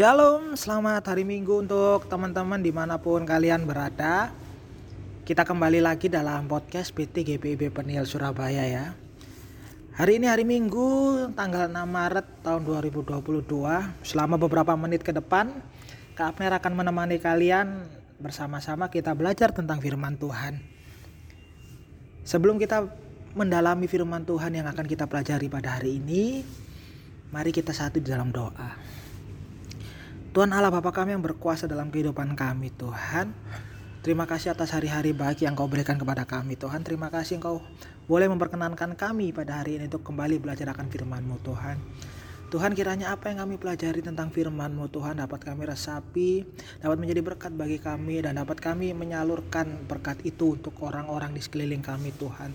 Shalom, selamat hari Minggu untuk teman-teman di mana pun kalian berada. Kita kembali lagi dalam podcast PT GPIB Penil Surabaya ya. Hari ini hari Minggu, tanggal 6 Maret tahun 2022. Selama beberapa menit ke depan, Kak Abner akan menemani kalian bersama-sama kita belajar tentang firman Tuhan. Sebelum kita mendalami firman Tuhan yang akan kita pelajari pada hari ini, mari kita satu di dalam doa. Tuhan Allah Bapa kami yang berkuasa dalam kehidupan kami Tuhan. Terima kasih atas hari-hari baik yang kau berikan kepada kami Tuhan. Terima kasih engkau boleh memperkenankan kami pada hari ini untuk kembali belajar akan firman-Mu Tuhan. Tuhan kiranya apa yang kami pelajari tentang firman-Mu Tuhan dapat kami resapi, dapat menjadi berkat bagi kami dan dapat kami menyalurkan berkat itu untuk orang-orang di sekeliling kami Tuhan.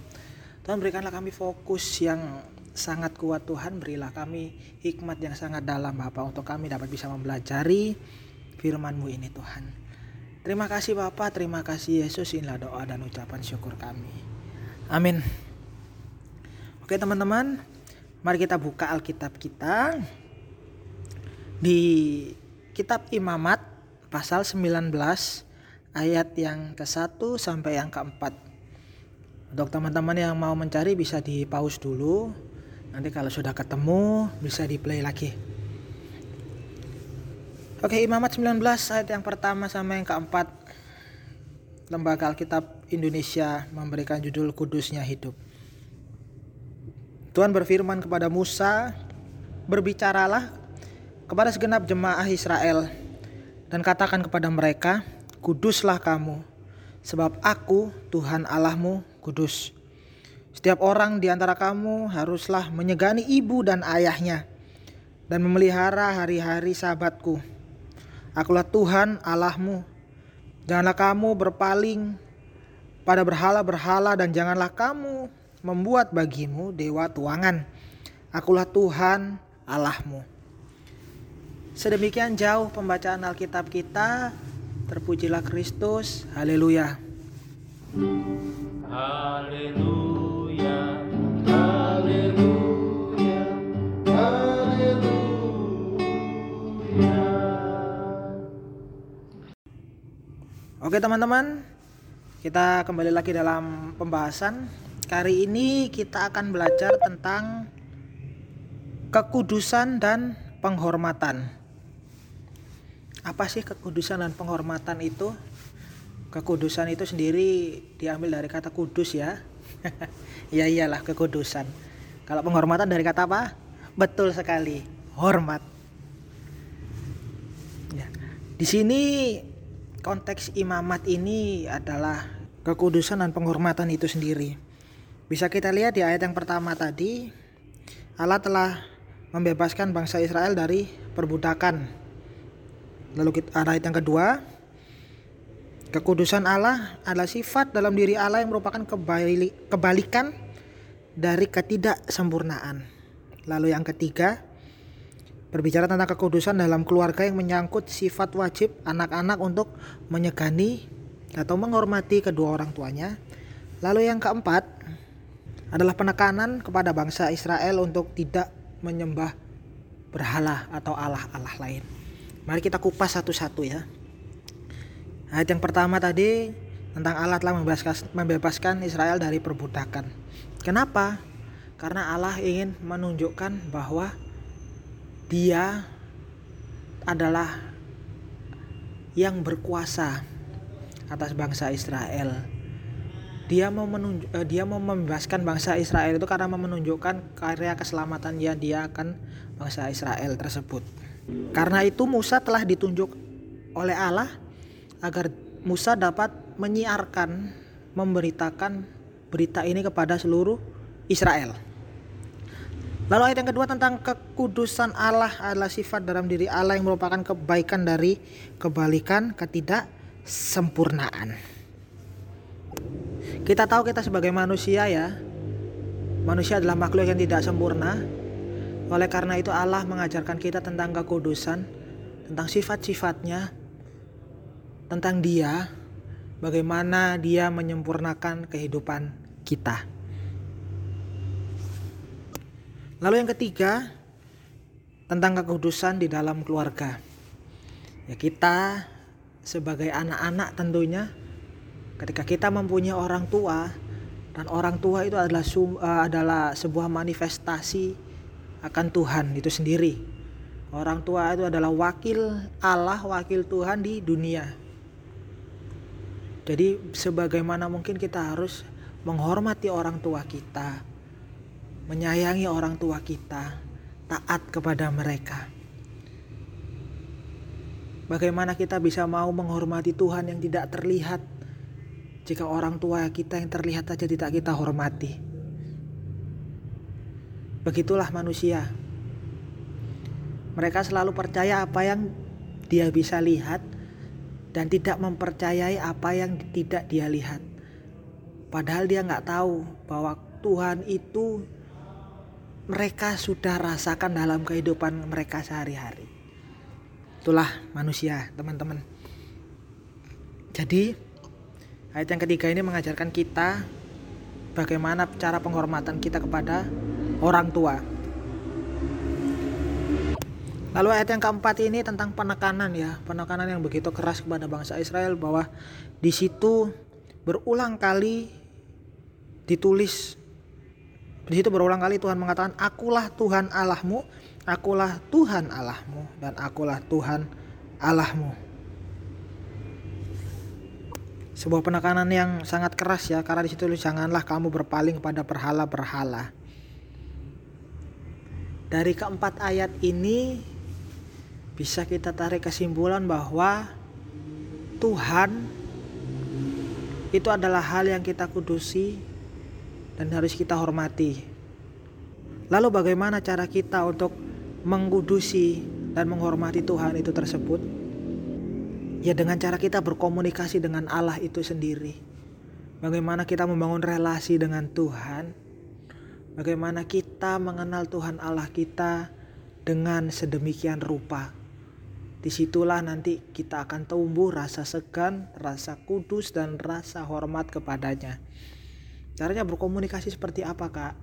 Tuhan berikanlah kami fokus yang sangat kuat Tuhan berilah kami hikmat yang sangat dalam Bapak untuk kami dapat bisa mempelajari firman-Mu ini Tuhan. Terima kasih Bapak, terima kasih Yesus inilah doa dan ucapan syukur kami. Amin. Oke teman-teman, mari kita buka Alkitab kita di kitab Imamat pasal 19 ayat yang ke-1 sampai yang ke-4. Untuk teman-teman yang mau mencari bisa di pause dulu Nanti kalau sudah ketemu bisa di play lagi. Oke, Imamat 19 ayat yang pertama sama yang keempat. Lembaga Alkitab Indonesia memberikan judul Kudusnya Hidup. Tuhan berfirman kepada Musa, "Berbicaralah kepada segenap jemaah Israel dan katakan kepada mereka, Kuduslah kamu, sebab aku Tuhan Allahmu kudus." Setiap orang di antara kamu haruslah menyegani ibu dan ayahnya dan memelihara hari-hari sabatku. Akulah Tuhan Allahmu. Janganlah kamu berpaling pada berhala-berhala dan janganlah kamu membuat bagimu dewa tuangan. Akulah Tuhan Allahmu. Sedemikian jauh pembacaan Alkitab kita. Terpujilah Kristus. Haleluya. Haleluya. Oke teman-teman, kita kembali lagi dalam pembahasan. Kali ini kita akan belajar tentang kekudusan dan penghormatan. Apa sih kekudusan dan penghormatan itu? Kekudusan itu sendiri diambil dari kata kudus ya. ya iyalah kekudusan. Kalau penghormatan dari kata apa? Betul sekali, hormat. Ya. Di sini konteks imamat ini adalah kekudusan dan penghormatan itu sendiri. Bisa kita lihat di ayat yang pertama tadi, Allah telah membebaskan bangsa Israel dari perbudakan. Lalu kita, ayat yang kedua, kekudusan Allah adalah sifat dalam diri Allah yang merupakan kebali, kebalikan dari ketidaksempurnaan. Lalu yang ketiga, berbicara tentang kekudusan dalam keluarga yang menyangkut sifat wajib anak-anak untuk menyegani atau menghormati kedua orang tuanya. Lalu yang keempat adalah penekanan kepada bangsa Israel untuk tidak menyembah berhala atau allah-allah lain. Mari kita kupas satu-satu ya. Ayat yang pertama tadi tentang Allah telah membebaskan, Israel dari perbudakan. Kenapa? Karena Allah ingin menunjukkan bahwa Dia adalah yang berkuasa atas bangsa Israel. Dia mau menunjuk, eh, dia mau membebaskan bangsa Israel itu karena menunjukkan karya keselamatan yang dia akan bangsa Israel tersebut. Karena itu Musa telah ditunjuk oleh Allah agar Musa dapat menyiarkan, memberitakan berita ini kepada seluruh Israel. Lalu ayat yang kedua tentang kekudusan Allah adalah sifat dalam diri Allah yang merupakan kebaikan dari kebalikan ketidaksempurnaan. Kita tahu kita sebagai manusia ya, manusia adalah makhluk yang tidak sempurna. Oleh karena itu Allah mengajarkan kita tentang kekudusan, tentang sifat-sifatnya, tentang dia, bagaimana dia menyempurnakan kehidupan kita. Lalu yang ketiga, tentang kekudusan di dalam keluarga. Ya kita sebagai anak-anak tentunya ketika kita mempunyai orang tua dan orang tua itu adalah uh, adalah sebuah manifestasi akan Tuhan itu sendiri. Orang tua itu adalah wakil Allah, wakil Tuhan di dunia. Jadi sebagaimana mungkin kita harus menghormati orang tua kita, menyayangi orang tua kita, taat kepada mereka. Bagaimana kita bisa mau menghormati Tuhan yang tidak terlihat jika orang tua kita yang terlihat saja tidak kita hormati? Begitulah manusia. Mereka selalu percaya apa yang dia bisa lihat dan tidak mempercayai apa yang tidak dia lihat. Padahal dia nggak tahu bahwa Tuhan itu mereka sudah rasakan dalam kehidupan mereka sehari-hari. Itulah manusia, teman-teman. Jadi, ayat yang ketiga ini mengajarkan kita bagaimana cara penghormatan kita kepada orang tua. Lalu ayat yang keempat ini tentang penekanan ya, penekanan yang begitu keras kepada bangsa Israel bahwa di situ berulang kali ditulis di situ berulang kali Tuhan mengatakan akulah Tuhan Allahmu Akulah Tuhan Allahmu dan akulah Tuhan Allahmu. Sebuah penekanan yang sangat keras ya karena di situ janganlah kamu berpaling pada berhala-berhala. Dari keempat ayat ini bisa kita tarik kesimpulan bahwa Tuhan itu adalah hal yang kita kudusi dan harus kita hormati. Lalu bagaimana cara kita untuk mengkudusi dan menghormati Tuhan itu tersebut? Ya dengan cara kita berkomunikasi dengan Allah itu sendiri. Bagaimana kita membangun relasi dengan Tuhan? Bagaimana kita mengenal Tuhan Allah kita dengan sedemikian rupa di situlah nanti kita akan tumbuh rasa segan rasa kudus dan rasa hormat kepadanya. Caranya berkomunikasi seperti apa kak?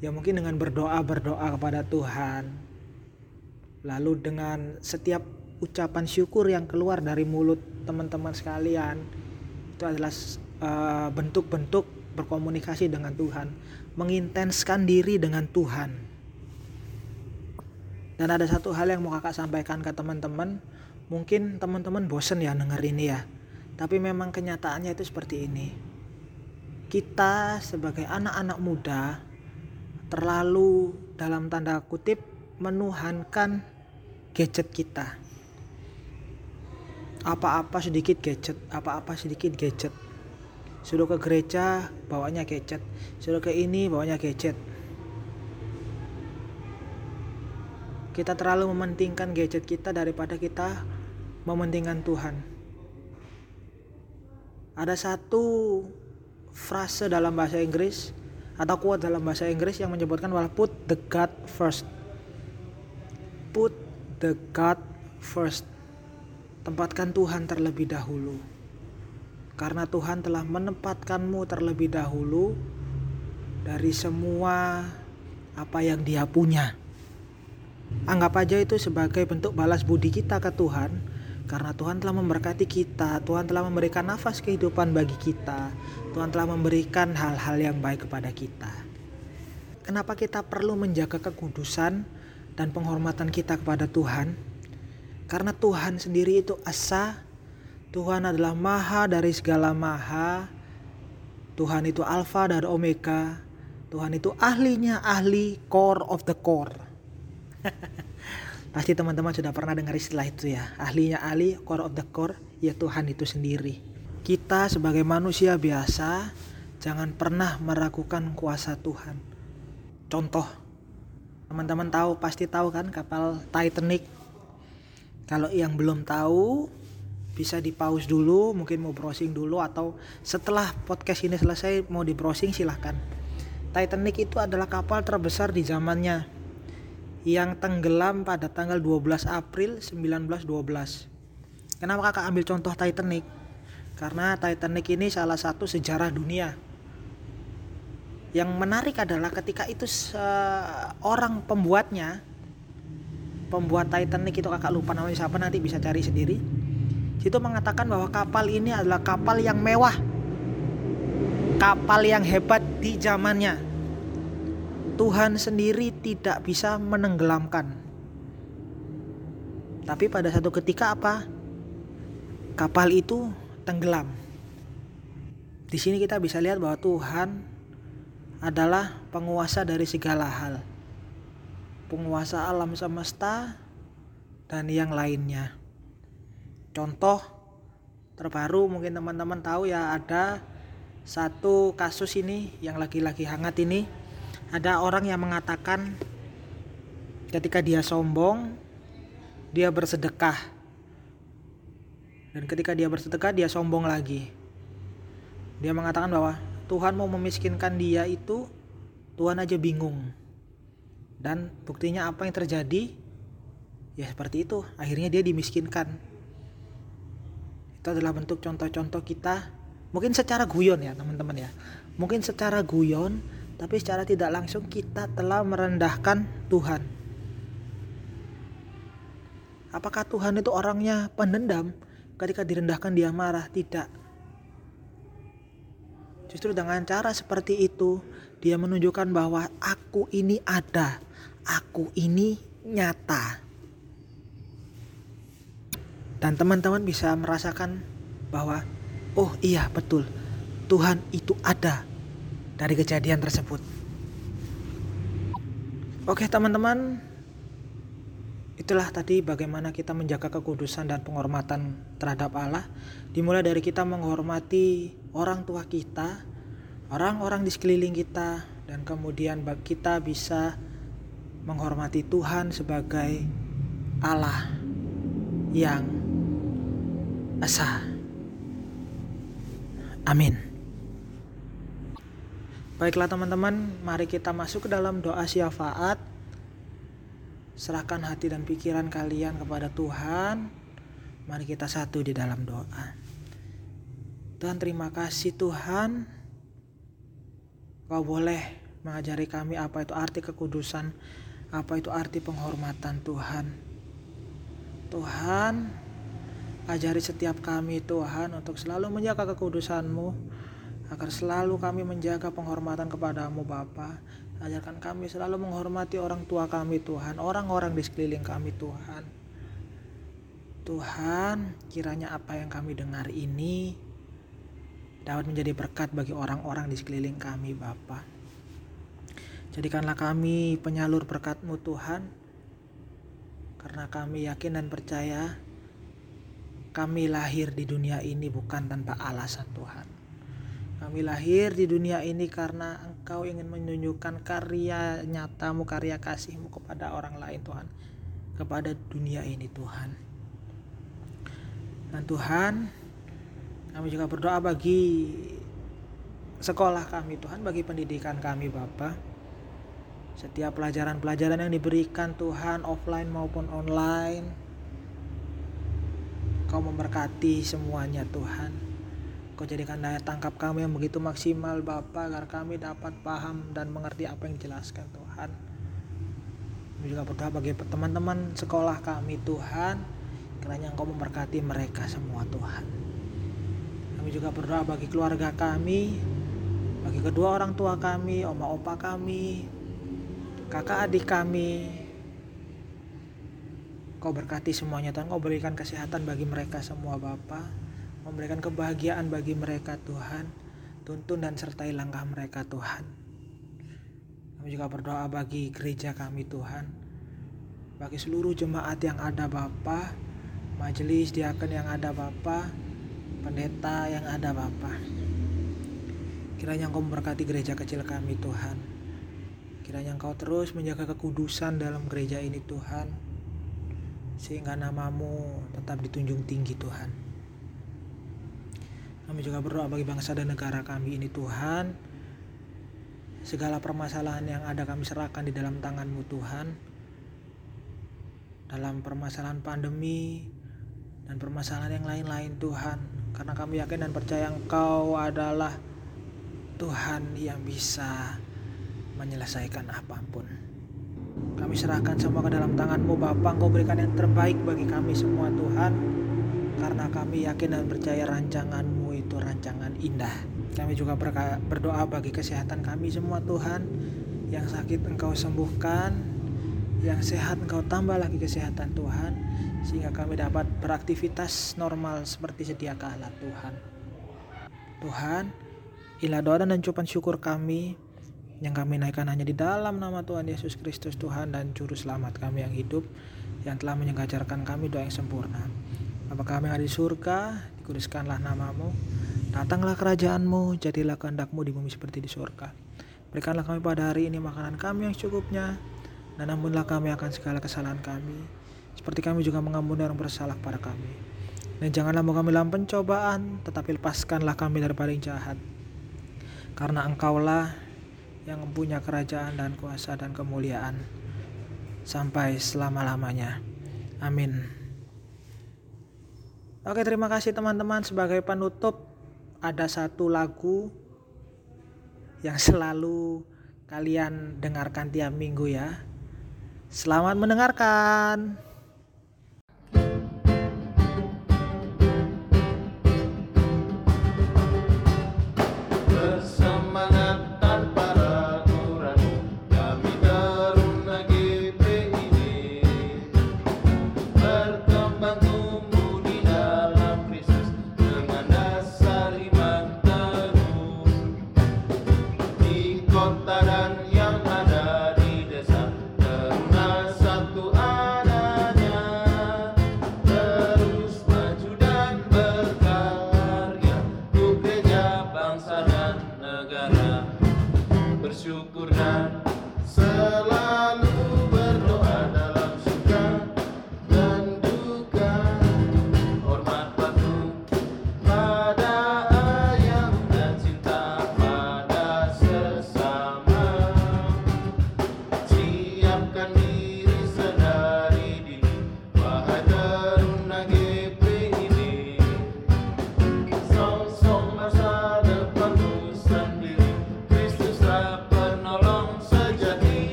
Ya mungkin dengan berdoa berdoa kepada Tuhan. Lalu dengan setiap ucapan syukur yang keluar dari mulut teman-teman sekalian itu adalah uh, bentuk-bentuk berkomunikasi dengan Tuhan, mengintenskan diri dengan Tuhan. Dan ada satu hal yang mau kakak sampaikan ke teman-teman, mungkin teman-teman bosen ya denger ini ya, tapi memang kenyataannya itu seperti ini. Kita sebagai anak-anak muda terlalu dalam tanda kutip menuhankan gadget kita. Apa-apa sedikit gadget apa-apa sedikit gadget. Sudah ke gereja bawanya gadget. Sudah ke ini bawanya gadget kita terlalu mementingkan gadget kita daripada kita mementingkan Tuhan ada satu frase dalam bahasa Inggris atau quote dalam bahasa Inggris yang menyebutkan bahwa put the God first put the God first. Tempatkan Tuhan terlebih dahulu. Karena Tuhan telah menempatkanmu terlebih dahulu dari semua apa yang Dia punya. Anggap aja itu sebagai bentuk balas budi kita ke Tuhan karena Tuhan telah memberkati kita, Tuhan telah memberikan nafas kehidupan bagi kita, Tuhan telah memberikan hal-hal yang baik kepada kita. Kenapa kita perlu menjaga kekudusan dan penghormatan kita kepada Tuhan. Karena Tuhan sendiri itu asa, Tuhan adalah maha dari segala maha, Tuhan itu alfa dan omega, Tuhan itu ahlinya ahli, core of the core. Pasti teman-teman sudah pernah dengar istilah itu ya, ahlinya ahli, core of the core, ya Tuhan itu sendiri. Kita sebagai manusia biasa, jangan pernah meragukan kuasa Tuhan. Contoh, Teman-teman tahu pasti tahu kan kapal Titanic. Kalau yang belum tahu bisa di pause dulu, mungkin mau browsing dulu atau setelah podcast ini selesai mau di browsing silahkan. Titanic itu adalah kapal terbesar di zamannya yang tenggelam pada tanggal 12 April 1912. Kenapa kakak ambil contoh Titanic? Karena Titanic ini salah satu sejarah dunia yang menarik adalah ketika itu seorang pembuatnya pembuat Titanic itu kakak lupa namanya siapa nanti bisa cari sendiri situ mengatakan bahwa kapal ini adalah kapal yang mewah kapal yang hebat di zamannya Tuhan sendiri tidak bisa menenggelamkan. Tapi pada satu ketika apa? Kapal itu tenggelam. Di sini kita bisa lihat bahwa Tuhan adalah penguasa dari segala hal. Penguasa alam semesta dan yang lainnya. Contoh terbaru mungkin teman-teman tahu ya ada satu kasus ini yang lagi-lagi hangat ini ada orang yang mengatakan ketika dia sombong dia bersedekah dan ketika dia bersedekah dia sombong lagi dia mengatakan bahwa Tuhan mau memiskinkan dia itu Tuhan aja bingung dan buktinya apa yang terjadi? Ya seperti itu, akhirnya dia dimiskinkan. Itu adalah bentuk contoh-contoh kita, mungkin secara guyon ya teman-teman ya. Mungkin secara guyon, tapi secara tidak langsung kita telah merendahkan Tuhan. Apakah Tuhan itu orangnya pendendam? Ketika direndahkan dia marah? Tidak. Justru dengan cara seperti itu, dia menunjukkan bahwa aku ini ada aku ini nyata. Dan teman-teman bisa merasakan bahwa oh iya betul Tuhan itu ada dari kejadian tersebut. Oke teman-teman, itulah tadi bagaimana kita menjaga kekudusan dan penghormatan terhadap Allah. Dimulai dari kita menghormati orang tua kita, orang-orang di sekeliling kita, dan kemudian kita bisa menghormati Tuhan sebagai Allah yang esa. Amin. Baiklah teman-teman, mari kita masuk ke dalam doa syafaat. Serahkan hati dan pikiran kalian kepada Tuhan. Mari kita satu di dalam doa. Tuhan terima kasih Tuhan. Kau boleh mengajari kami apa itu arti kekudusan apa itu arti penghormatan Tuhan. Tuhan, ajari setiap kami Tuhan untuk selalu menjaga kekudusan-Mu, agar selalu kami menjaga penghormatan kepadamu Bapa. Ajarkan kami selalu menghormati orang tua kami Tuhan, orang-orang di sekeliling kami Tuhan. Tuhan, kiranya apa yang kami dengar ini dapat menjadi berkat bagi orang-orang di sekeliling kami Bapak. Jadikanlah kami penyalur berkat-Mu Tuhan. Karena kami yakin dan percaya kami lahir di dunia ini bukan tanpa alasan Tuhan. Kami lahir di dunia ini karena Engkau ingin menunjukkan karya nyatamu, karya kasihmu kepada orang lain Tuhan. Kepada dunia ini Tuhan. Dan Tuhan, kami juga berdoa bagi sekolah kami Tuhan, bagi pendidikan kami Bapak setiap pelajaran-pelajaran yang diberikan Tuhan offline maupun online Kau memberkati semuanya Tuhan Kau jadikan daya tangkap kami yang begitu maksimal Bapa agar kami dapat paham dan mengerti apa yang dijelaskan Tuhan. Kami juga berdoa bagi teman-teman sekolah kami Tuhan. Kiranya Engkau memberkati mereka semua Tuhan. Kami juga berdoa bagi keluarga kami Bagi kedua orang tua kami, oma opa kami, kakak adik kami. Kau berkati semuanya Tuhan, kau berikan kesehatan bagi mereka semua Bapa, memberikan kebahagiaan bagi mereka Tuhan, tuntun dan sertai langkah mereka Tuhan. Kami juga berdoa bagi gereja kami Tuhan, bagi seluruh jemaat yang ada Bapa, majelis diaken yang ada Bapa, pendeta yang ada Bapa. Kiranya Engkau memberkati gereja kecil kami Tuhan. Kiranya Engkau terus menjaga kekudusan dalam gereja ini Tuhan. Sehingga namamu tetap ditunjung tinggi Tuhan. Kami juga berdoa bagi bangsa dan negara kami ini Tuhan. Segala permasalahan yang ada kami serahkan di dalam tanganmu Tuhan. Dalam permasalahan pandemi dan permasalahan yang lain-lain Tuhan. Karena kami yakin dan percaya Engkau adalah Tuhan yang bisa menyelesaikan apa pun. Kami serahkan semua ke dalam tanganmu Bapa Engkau berikan yang terbaik bagi kami semua Tuhan Karena kami yakin dan percaya rancanganmu itu rancangan indah. Kami juga berdoa bagi kesehatan kami semua Tuhan. Yang sakit Engkau sembuhkan. Yang sehat Engkau tambah lagi kesehatan Tuhan. Sehingga kami dapat beraktivitas normal seperti sedia kala Tuhan. Tuhan Inilah doa dan ucapan syukur kami yang kami naikkan hanya di dalam nama Tuhan Yesus Kristus Tuhan dan Juru Selamat kami yang hidup yang telah mengajarkan kami doa yang sempurna. Bapa kami yang ada di surga, dikuduskanlah namamu, datanglah kerajaanmu, jadilah kehendakmu di bumi seperti di surga. Berikanlah kami pada hari ini makanan kami yang cukupnya, dan ampunilah kami akan segala kesalahan kami, seperti kami juga mengampuni orang bersalah kepada kami. Dan janganlah mau kami dalam pencobaan, tetapi lepaskanlah kami daripada yang jahat. Karena engkaulah yang punya kerajaan dan kuasa dan kemuliaan sampai selama-lamanya. Amin. Oke, terima kasih teman-teman sebagai penutup ada satu lagu yang selalu kalian dengarkan tiap minggu ya. Selamat mendengarkan.